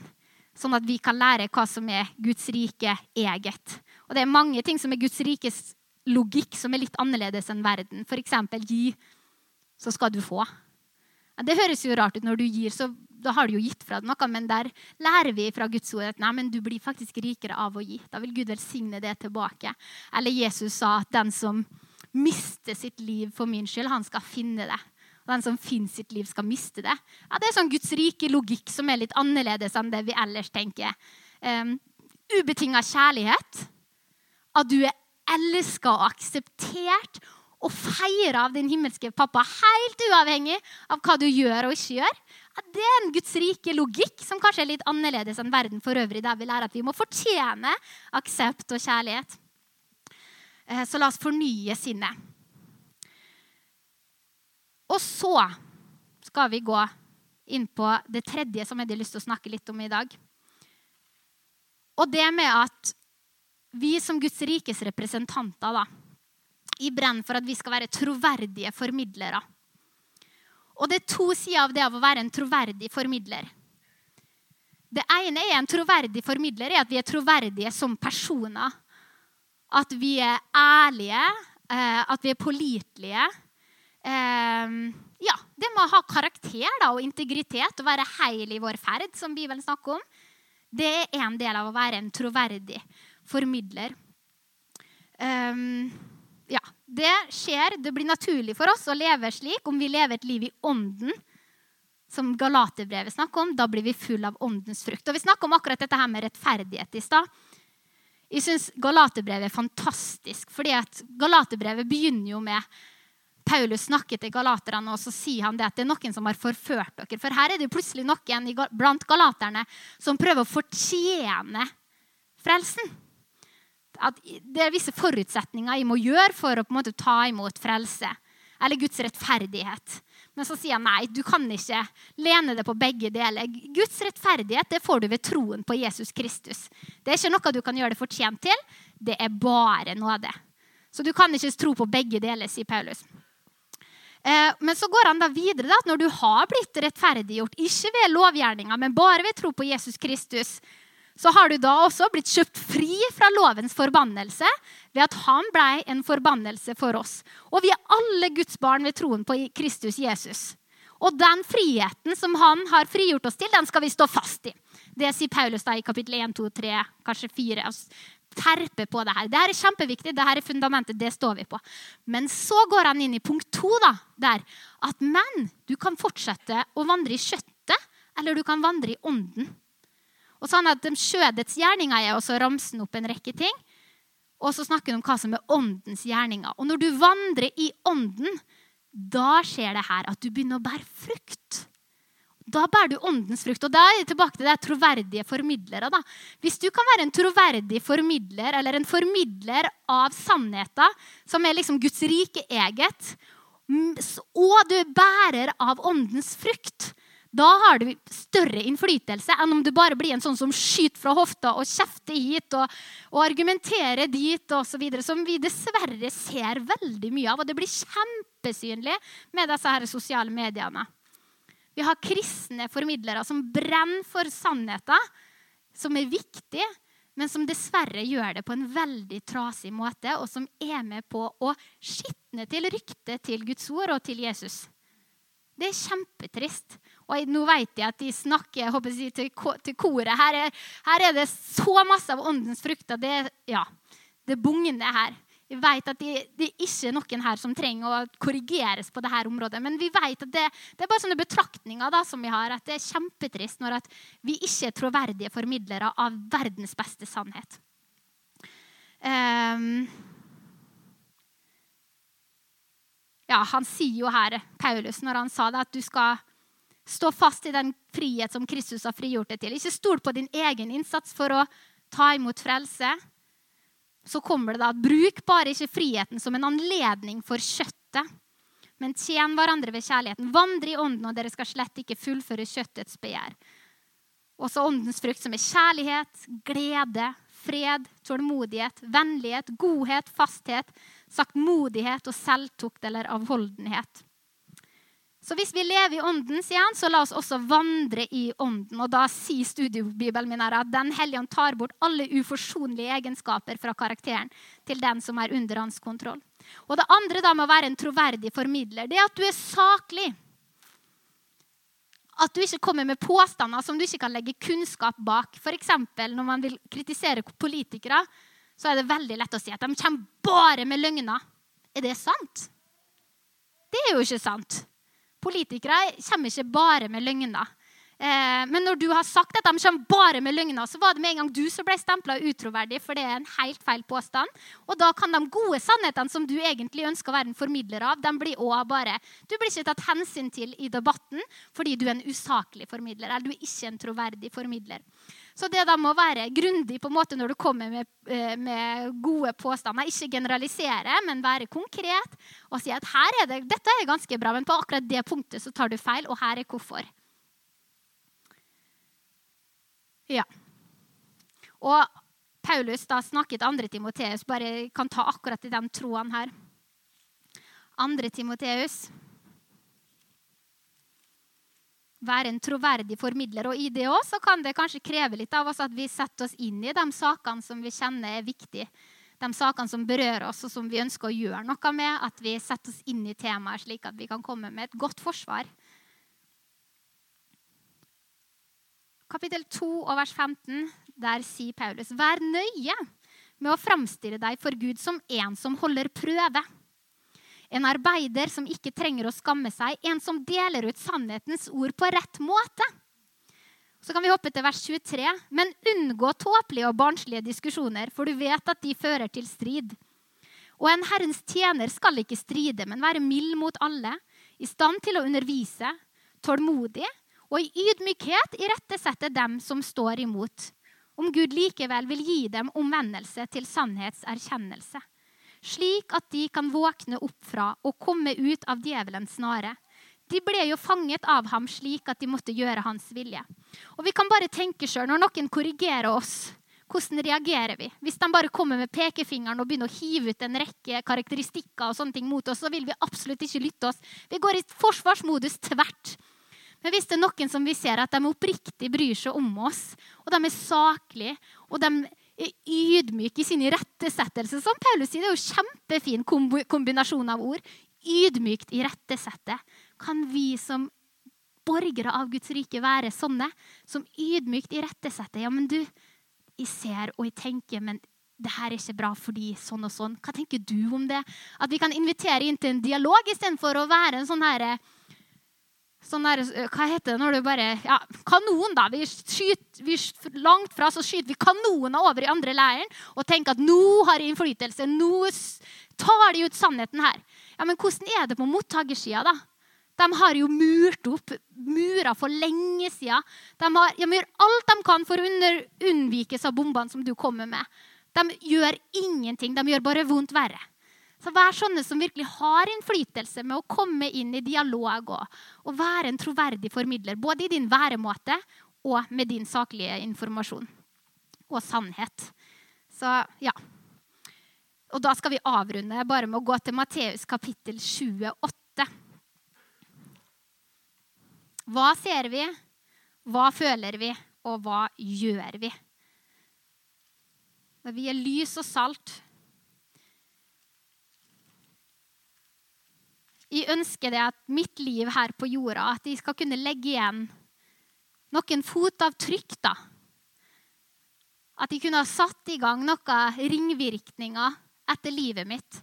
Sånn at vi kan lære hva som er Guds rike eget. Og det er mange ting som er Guds rikes logikk som er litt annerledes enn verden. F.eks. gi så skal du få. Det høres jo rart ut når du gir, så da har du jo gitt fra deg noe. Men der lærer vi fra Guds ord at nei, men du blir faktisk rikere av å gi. Da vil Gud velsigne det tilbake. Eller Jesus sa at den som mister sitt liv for min skyld, han skal finne det. Og den som finner sitt liv, skal miste det. Ja, det er sånn Guds rike logikk som er litt annerledes enn det vi ellers tenker. Um, Ubetinga kjærlighet. At du er elska og akseptert og feire av din himmelske pappa, helt uavhengig av hva du gjør og ikke gjør. det er en Guds rike logikk som kanskje er litt annerledes enn verden for øvrig, der vi lærer at vi må fortjene aksept og kjærlighet. Eh, så la oss fornye sinnet. Og så skal vi gå inn på det tredje som jeg hadde lyst til å snakke litt om i dag. Og det med at vi som Guds rikes representanter da, i brenn for at vi skal være troverdige formidlere. Og det er to sider av det av å være en troverdig formidler. Det ene er en troverdig formidler er at vi er troverdige som personer. At vi er ærlige, eh, at vi er pålitelige. Eh, ja, det med å ha karakter da, og integritet og være heil i vår ferd, som Bibelen snakker om, det er en del av å være en troverdig formidler. Um, ja, det skjer. Det blir naturlig for oss å leve slik om vi lever et liv i ånden. Som Galaterbrevet snakker om. Da blir vi full av åndens frukt. Og Vi snakker om akkurat dette her med rettferdighet i stad. Jeg syns Galaterbrevet er fantastisk. fordi at Galaterbrevet begynner jo med Paulus snakker til galaterne, og så sier han det at det er noen som har forført dere. For her er det plutselig noen blant galaterne som prøver å fortjene frelsen at det er visse forutsetninger jeg må gjøre for å på en måte ta imot frelse. Eller Guds rettferdighet. Men så sier han nei, du kan ikke lene det på begge deler. Guds rettferdighet det får du ved troen på Jesus Kristus. Det er ikke noe du kan gjøre det fortjent til. Det er bare nåde. Så du kan ikke tro på begge deler, sier Paulus. Eh, men så går han da videre at når du har blitt rettferdiggjort, ikke ved lovgjerninga, men bare ved tro på Jesus Kristus, så har du da også blitt kjøpt fri fra lovens forbannelse ved at han ble en forbannelse for oss. Og vi er alle Guds barn ved troen på Kristus Jesus. Og den friheten som han har frigjort oss til, den skal vi stå fast i. Det sier Paulus da i kapittel 1, 2, 3, kanskje 4. Terpe på det her. Det her er kjempeviktig. det her er fundamentet. Det står vi på. Men så går han inn i punkt to, da, der at men, du kan fortsette å vandre i kjøttet, eller du kan vandre i ånden. Og sånn at Skjødets gjerninger er også ramsen opp en rekke ting. Og så snakker han om hva som er åndens gjerninger. Og når du vandrer i ånden, da skjer det her at du begynner å bære frukt. Da bærer du åndens frukt. Og da er det tilbake til det troverdige formidlere. da. Hvis du kan være en troverdig formidler, eller en formidler av sannheter, som er liksom Guds rike eget, og du er bærer av åndens frukt, Da har du større innflytelse enn om du bare blir en sånn som skyter fra hofta og kjefter hit og, og argumenterer dit osv. Som vi dessverre ser veldig mye av. Og det blir kjempesynlig med disse her sosiale mediene. Vi har kristne formidlere som brenner for sannheter, som er viktig, men som dessverre gjør det på en veldig trasig måte, og som er med på å skitne til ryktet til Guds ord og til Jesus. Det er kjempetrist. Og nå vet jeg at de snakker jeg, til, til, koret. Her er, her er, det så masse av åndens frukter. Det, ja, det bugner her. Vi vet at det, det er ikke noen her som trenger å korrigeres på dette området. Men vi vet at det, det er bare sånne betraktninger da, som vi har, at det er kjempetrist når vi ikke er troverdige formidlere av verdens beste sannhet. Um, ja, han sier jo her, Paulus, når han sa det, at du skal stå fast i den frihet som Kristus har frigjort deg til. Ikke stol på din egen innsats for å ta imot frelse så kommer det da bruk bare ikke friheten som en anledning for kjøttet, men tjen hverandre ved kjærligheten. Vandre i ånden, og dere skal slett ikke fullføre kjøttets begjær. Også åndens frukt, som er kjærlighet, glede, fred, tålmodighet, vennlighet, godhet, fasthet, saktmodighet og selvtukt eller avholdenhet. Så hvis vi lever i ånden, sier han, så la oss også vandre i ånden. Og da sier studiebibelen min at Den hellige ånd tar bort alle uforsonlige egenskaper fra karakteren til den som er under hans kontroll. Og det andre da med å være en troverdig formidler, det er at du er saklig. At du ikke kommer med påstander som du ikke kan legge kunnskap bak. F.eks. når man vil kritisere politikere, så er det veldig lett å si at de kommer bare med løgner. Er det sant? Det er jo ikke sant. Politikere kommer ikke bare med løgner. Eh, men når du har sagt at de kommer bare med løgner, så var det med en gang du som ble stempla utroverdig, for det er en helt feil påstand. Og da kan de gode sannhetene som du egentlig ønsker å være en formidler av, de blir også bare Du blir ikke tatt hensyn til i debatten fordi du er en usaklig formidler, eller du er ikke en troverdig formidler. Så det da må være grundig på en måte når du kommer med, eh, med, gode påstander. Ikke generalisere, men være konkret og si at her er det, dette er ganske bra, men på akkurat det punktet så tar du feil, og her er hvorfor. Ja. Og Paulus da snakket andre Timoteus, bare kan ta akkurat i den troen her. Andre Timoteus være en troverdig formidler. Og i det òg kan det kanskje kreve litt av oss at vi setter oss inn i de sakene som vi kjenner er viktige. De sakene som berører oss, og som vi ønsker å gjøre noe med. At vi setter oss inn i temaet, slik at vi kan komme med et godt forsvar. Kapittel 2 og vers 15, der sier Paulus.: Vær nøye med å framstille deg for Gud som en som holder prøve en arbeider som ikke trenger å skamme seg. En som deler ut sannhetens ord på rett måte. Så kan vi hoppe til vers 23. Men unngå tåpelige og barnslige diskusjoner, for du vet at de fører til strid. Og en Herrens tjener skal ikke stride, men være mild mot alle, i stand til å undervise, tålmodig og i ydmykhet irettesette dem som står imot, om Gud likevel vil gi dem omvendelse til sannhetserkjennelse slik at de kan våkne opp fra og komme ut av djevelens snare. De ble jo fanget av ham slik at de måtte gjøre hans vilje. Og vi kan bare tenke sjøl, når noen korrigerer oss, hvordan reagerer vi? Hvis de bare kommer med pekefingeren og begynner å hive ut en rekke karakteristikker og sånne ting mot oss, så vil vi absolutt ikke lytte oss. Vi går i forsvarsmodus tvert. Men hvis det er noen som vi ser at de oppriktig bryr seg om oss, og de er saklige, og de er ydmyk i sin irettesettelse. Som Paulus sier, det er jo kjempefin kombinasjon av ord. Ydmykt irettesette. Kan vi som borgere av Guds rike være sånne? Som ydmykt irettesetter. Ja, men du, jeg ser og jeg tenker, men det her er ikke bra fordi sånn og sånn. Hva tenker du om det? At vi kan invitere inn til en dialog istedenfor å være en sånn herre sånn der, Hva heter det når du bare ja, Kanon, da. Vi skyter, vi, langt fra så skyter vi kanoner over i andre leiren og tenker at nå har jeg innflytelse. Nå tar de ut sannheten her. Ja, Men hvordan er det på mottakersida, da? De har jo murt opp murer for lenge siden. De, de gjør alt de kan for å under, unnvikes av bombene som du kommer med. De gjør ingenting. De gjør bare vondt verre. Så vær sånne som virkelig har innflytelse med å komme inn i dialog og, og være en troverdig formidler. Både i din væremåte og med din saklige informasjon og sannhet. Så ja. Og da skal vi avrunde bare med å gå til Matteus kapittel 28. Hva ser vi, hva føler vi, og hva gjør vi? Når vi er lys og salt Jeg ønsker det at mitt liv her på jorda, at jeg skal kunne legge igjen noen fotavtrykk. da. At jeg kunne ha satt i gang noen ringvirkninger etter livet mitt.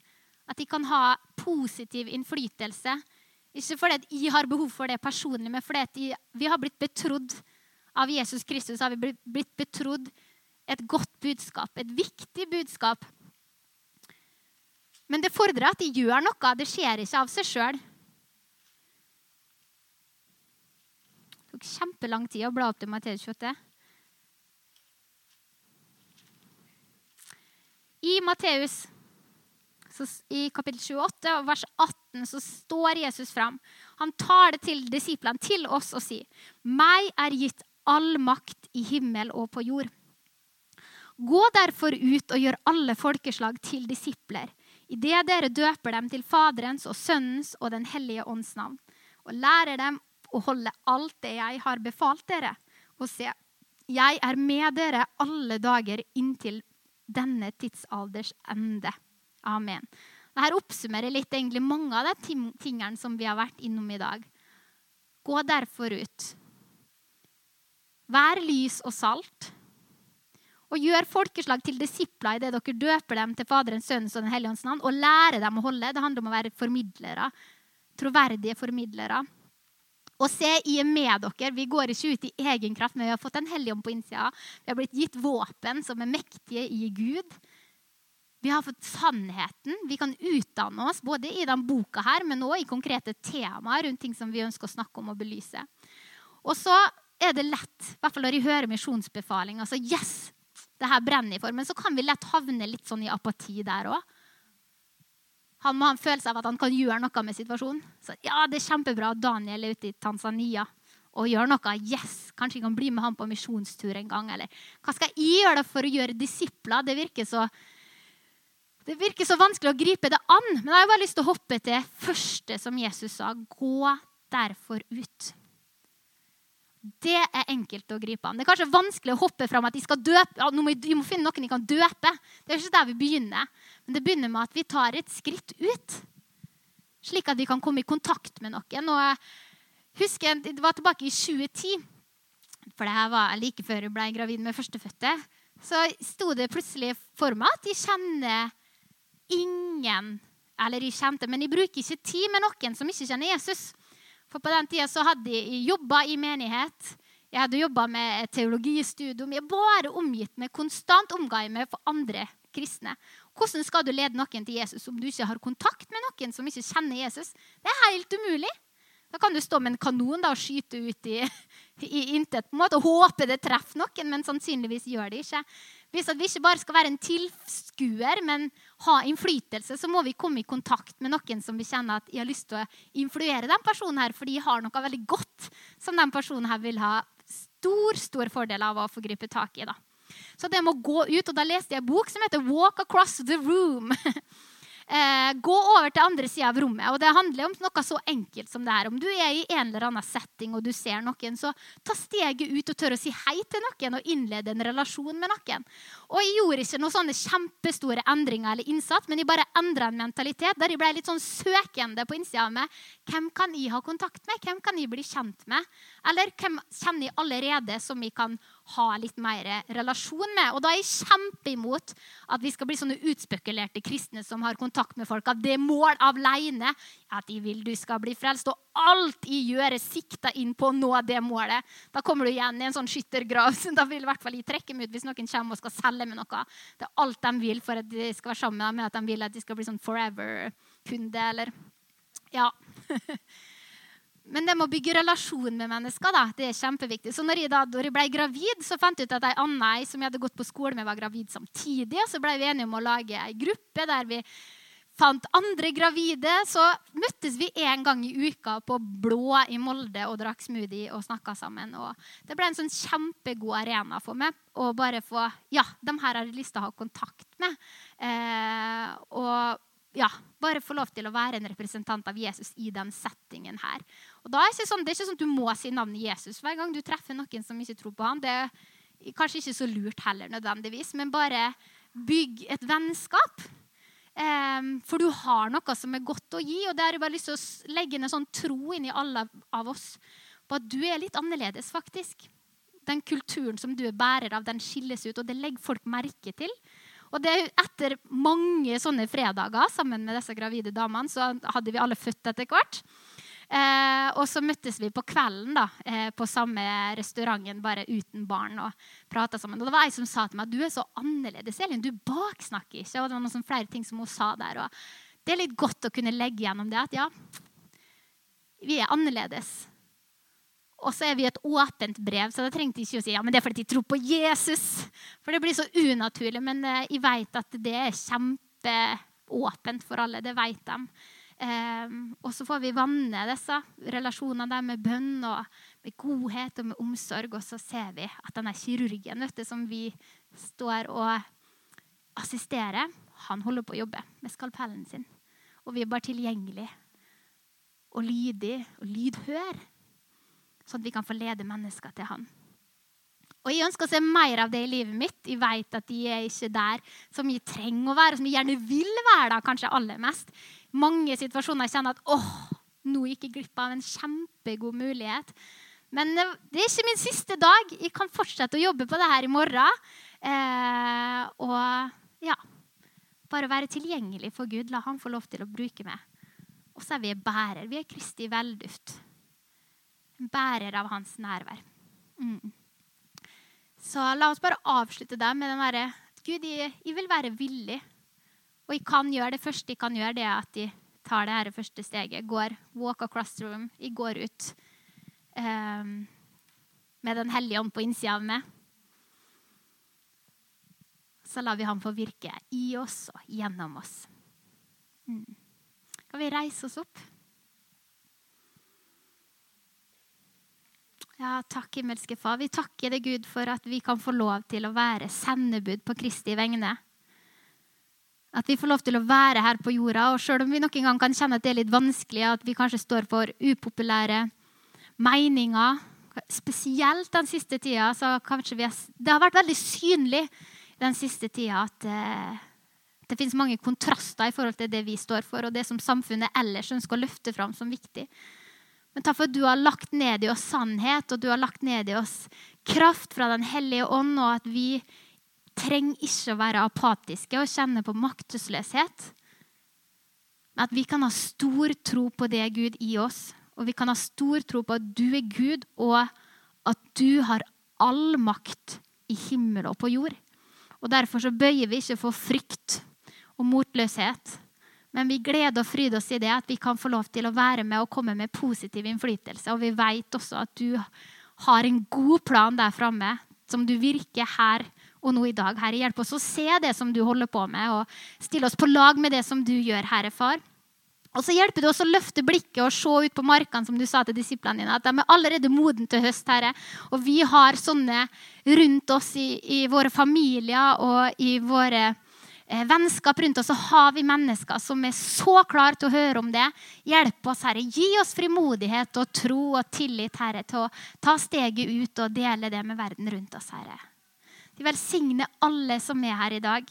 At jeg kan ha positiv innflytelse. Ikke fordi jeg har behov for det personlig, men fordi vi har blitt betrodd av Jesus Kristus. har vi blitt betrodd et godt budskap, et viktig budskap men det fordrer at de gjør noe. Det skjer ikke av seg sjøl. Det tok kjempelang tid å bla opp til Matteus 28. I Matteus i kapittel 28 og vers 18 så står Jesus fram. Han tar det til disiplene, til oss, og sier, 'Meg er gitt all makt i himmel og på jord.' Gå derfor ut og gjør alle folkeslag til disipler idet dere døper dem til Faderens og Sønnens og Den hellige ånds navn, og lærer dem å holde alt det jeg har befalt dere. Og se, jeg er med dere alle dager inntil denne tidsalders ende. Amen. Dette oppsummerer litt egentlig mange av de tingene som vi har vært innom i dag. Gå derfor ut. Vær lys og salt og gjør folkeslag til disipler idet dere døper dem til Faderens, Sønnens og Den hellige ånds navn, og lærer dem å holde. Det handler om å være formidlere. Troverdige formidlere. Og se, jeg er med dere. Vi går ikke ut i egen kraft, men vi har fått en hellig ånd på innsida. Vi har blitt gitt våpen som er mektige i Gud. Vi har fått sannheten. Vi kan utdanne oss både i denne boka her, men også i konkrete temaer rundt ting som vi ønsker å snakke om og belyse. Og så er det lett, i hvert fall når jeg hører misjonsbefalinga, altså Yes! Det her brenner for. Men så kan vi lett havne litt sånn i apati der òg. Han må ha en følelse av at han kan gjøre noe med situasjonen. Så ja, det er kjempebra at Daniel er ute i Tanzania og gjør noe. Yes, Kanskje jeg kan bli med han på misjonstur en gang. Eller hva skal jeg gjøre for å gjøre disipler? Det virker så det virker så vanskelig å gripe det an. Men jeg har bare lyst til å hoppe til første som Jesus sa. Gå derfor ut. Det er enkelt å gripe an. Det er kanskje vanskelig å hoppe fram at de skal døpe. Ja, må, vi må finne noen de kan døpe. Det er ikke der vi begynner. Men det begynner med at vi tar et skritt ut. Slik at vi kan komme i kontakt med noen. Og jeg husker, Det var tilbake i 2010, for det her var like før jeg ble gravid med førstefødte. Så sto det plutselig for meg at jeg kjenner ingen Eller jeg kjente, men jeg bruker ikke tid med noen som ikke kjenner Jesus. For på den tida hadde jeg jobba i menighet. Jeg hadde jobba med teologistudium. Jeg bare omgitt med konstant omga med for andre kristne. Hvordan skal du lede noen til Jesus om du ikke har kontakt med noen som ikke kjenner Jesus? Det er helt umulig. Da kan du stå med en kanon da, og skyte ut i, *laughs* i intet på en måte, og håpe det treffer noen, men sannsynligvis gjør det ikke. Hvis vi ikke bare skal være en tilskuer, men ha innflytelse, så må vi komme i kontakt med noen som vi kjenner at jeg har lyst til å influere den personen her, fordi jeg har noe veldig godt som den personen her vil ha stor, stor fordel av å få gripe tak i. da. Så det må gå ut, og da leste jeg en bok som heter 'Walk Across the Room'. *laughs* eh, gå over til andre sida av rommet. Og det handler om noe så enkelt som det her. Om du er i en eller annen setting og du ser noen, så ta steget ut og tør å si hei til noen og innlede en relasjon med noen. Og jeg gjorde ikke noen sånne kjempestore endringer eller innsats, men jeg bare endra en mentalitet der jeg ble litt sånn søkende på innsida av meg. Hvem kan jeg ha kontakt med? Hvem kan jeg bli kjent med? Eller hvem kjenner jeg allerede som jeg kan ha litt mer relasjon med? Og da er jeg kjempeimot at vi skal bli sånne utspekulerte kristne som har kontakt med folk At det er mål alene at de vil du skal bli frelst. Og alt jeg gjør, er sikta inn på å nå det målet. Da kommer du igjen i en sånn skyttergrav. Så da vil i hvert fall jeg trekke meg ut hvis noen kommer og skal selge meg noe. Det er alt de vil for at de skal være sammen med dem, at de vil at de skal bli sånn forever-kunde. eller ja. *laughs* Men det med å bygge relasjon med mennesker da, det er kjempeviktig. Så når jeg, da, når ble gravid, så fant jeg ut at ei anna som jeg hadde gått på skole med, var gravid samtidig. Og så ble vi enige om å lage ei gruppe der vi fant andre gravide, så møttes vi en gang i uka på Blå i Molde og drakk smoothie og snakka sammen. Og det ble en sånn kjempegod arena for meg å bare få Ja, dem her har jeg lyst til å ha kontakt med. Eh, og ja, bare få lov til å være en representant av Jesus i den settingen her. Og da er Det sånn, det er ikke sånn at du må si navnet Jesus hver gang du treffer noen som ikke tror på ham. Det er kanskje ikke så lurt heller, nødvendigvis, men bare bygg et vennskap. Um, for du har noe som er godt å gi, og det har jeg bare lyst til å legge en sånn tro inn i alle av oss på at du er litt annerledes, faktisk. Den kulturen som du er bærer av, den skilles ut, og det legger folk merke til. Og det, etter mange sånne fredager sammen med disse gravide damene, så hadde vi alle født etter hvert. Eh, og så møttes vi på kvelden da, eh, på samme restauranten, bare uten barn. og prata sammen. Og det var ei som sa til meg du er så annerledes, Elin. Du baksnakker ikke. Og det var noen sånn flere ting som hun sa der. Og det er litt godt å kunne legge gjennom det at ja, vi er annerledes. Og så er vi et åpent brev, så da trengte jeg ikke å si ja, men det er fordi de tror på Jesus. For det blir så unaturlig. Men eh, jeg vet at det er kjempeåpent for alle. Det vet de. Um, og så får vi vanne disse relasjonene der med bønn og med godhet og med omsorg. Og så ser vi at denne kirurgen du, som vi står og assisterer, han holder på å jobbe med skalpellen sin. Og vi er bare tilgjengelige og lydige og lydhør sånn at vi kan få lede mennesker til Han. Og Jeg ønsker å se mer av det i livet mitt. Jeg vet at de er ikke der som jeg trenger å være, som jeg gjerne vil være da, kanskje aller mest. Mange situasjoner jeg kjenner at åh, nå gikk jeg glipp av en kjempegod mulighet. Men det er ikke min siste dag. Jeg kan fortsette å jobbe på det her i morgen. Eh, og ja, bare være tilgjengelig for Gud. La han få lov til å bruke meg. Og så er vi bærer. Vi er Kristi velduft bærer av hans nærvær. Mm. Så la oss bare avslutte der med den derre Gud, jeg, jeg, vil være villig. Og jeg kan gjøre det første jeg kan gjøre, det er at jeg tar det her første steget. Går, walk across the room. Jeg går ut um, med Den hellige ånd på innsida av meg. Så lar vi ham få virke i oss og gjennom oss. Mm. Kan vi reise oss opp? Ja, takk, himmelske Far. Vi takker deg, Gud, for at vi kan få lov til å være sendebud på Kristi vegne. At vi får lov til å være her på jorda. Og selv om vi noen gang kan kjenne at det er litt vanskelig, at vi kanskje står for upopulære meninger, spesielt den siste tida, så kanskje vi har, Det har vært veldig synlig den siste tida at eh, det finnes mange kontraster i forhold til det vi står for, og det som samfunnet ellers ønsker å løfte fram som viktig. Men takk for at du har lagt ned i oss sannhet, og du har lagt ned i oss kraft fra Den hellige ånd, og at vi trenger ikke å være apatiske og kjenne på maktesløshet. Men at vi kan ha stor tro på det Gud i oss, og vi kan ha stor tro på at du er Gud, og at du har all makt i himmel og på jord. Og Derfor så bøyer vi ikke for frykt og motløshet, men vi gleder og fryder oss i det at vi kan få lov til å være med og komme med positiv innflytelse. Og vi vet også at du har en god plan der framme som du virker her og nå i dag. Herre, hjelp oss å se det som du holder på med, og stille oss på lag med det som du gjør, Herre Far. Og så hjelper det oss å løfte blikket og se ut på markene som du sa til disiplene dine, at de er allerede moden til høst, Herre. Og vi har sånne rundt oss i, i våre familier og i våre vennskap rundt oss, så har vi mennesker som er så klare til å høre om det. Hjelp oss, Herre. Gi oss frimodighet og tro og tillit, Herre, til å ta steget ut og dele det med verden rundt oss, Herre. De velsigne alle som er her i dag.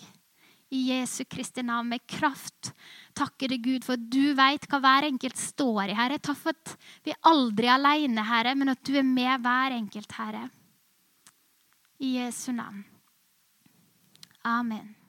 I Jesu Kristi navn med kraft takker deg, Gud, for at du vet hva hver enkelt står i, Herre. Takk for at vi aldri er alene, Herre, men at du er med hver enkelt, Herre. I Jesu navn. Amen.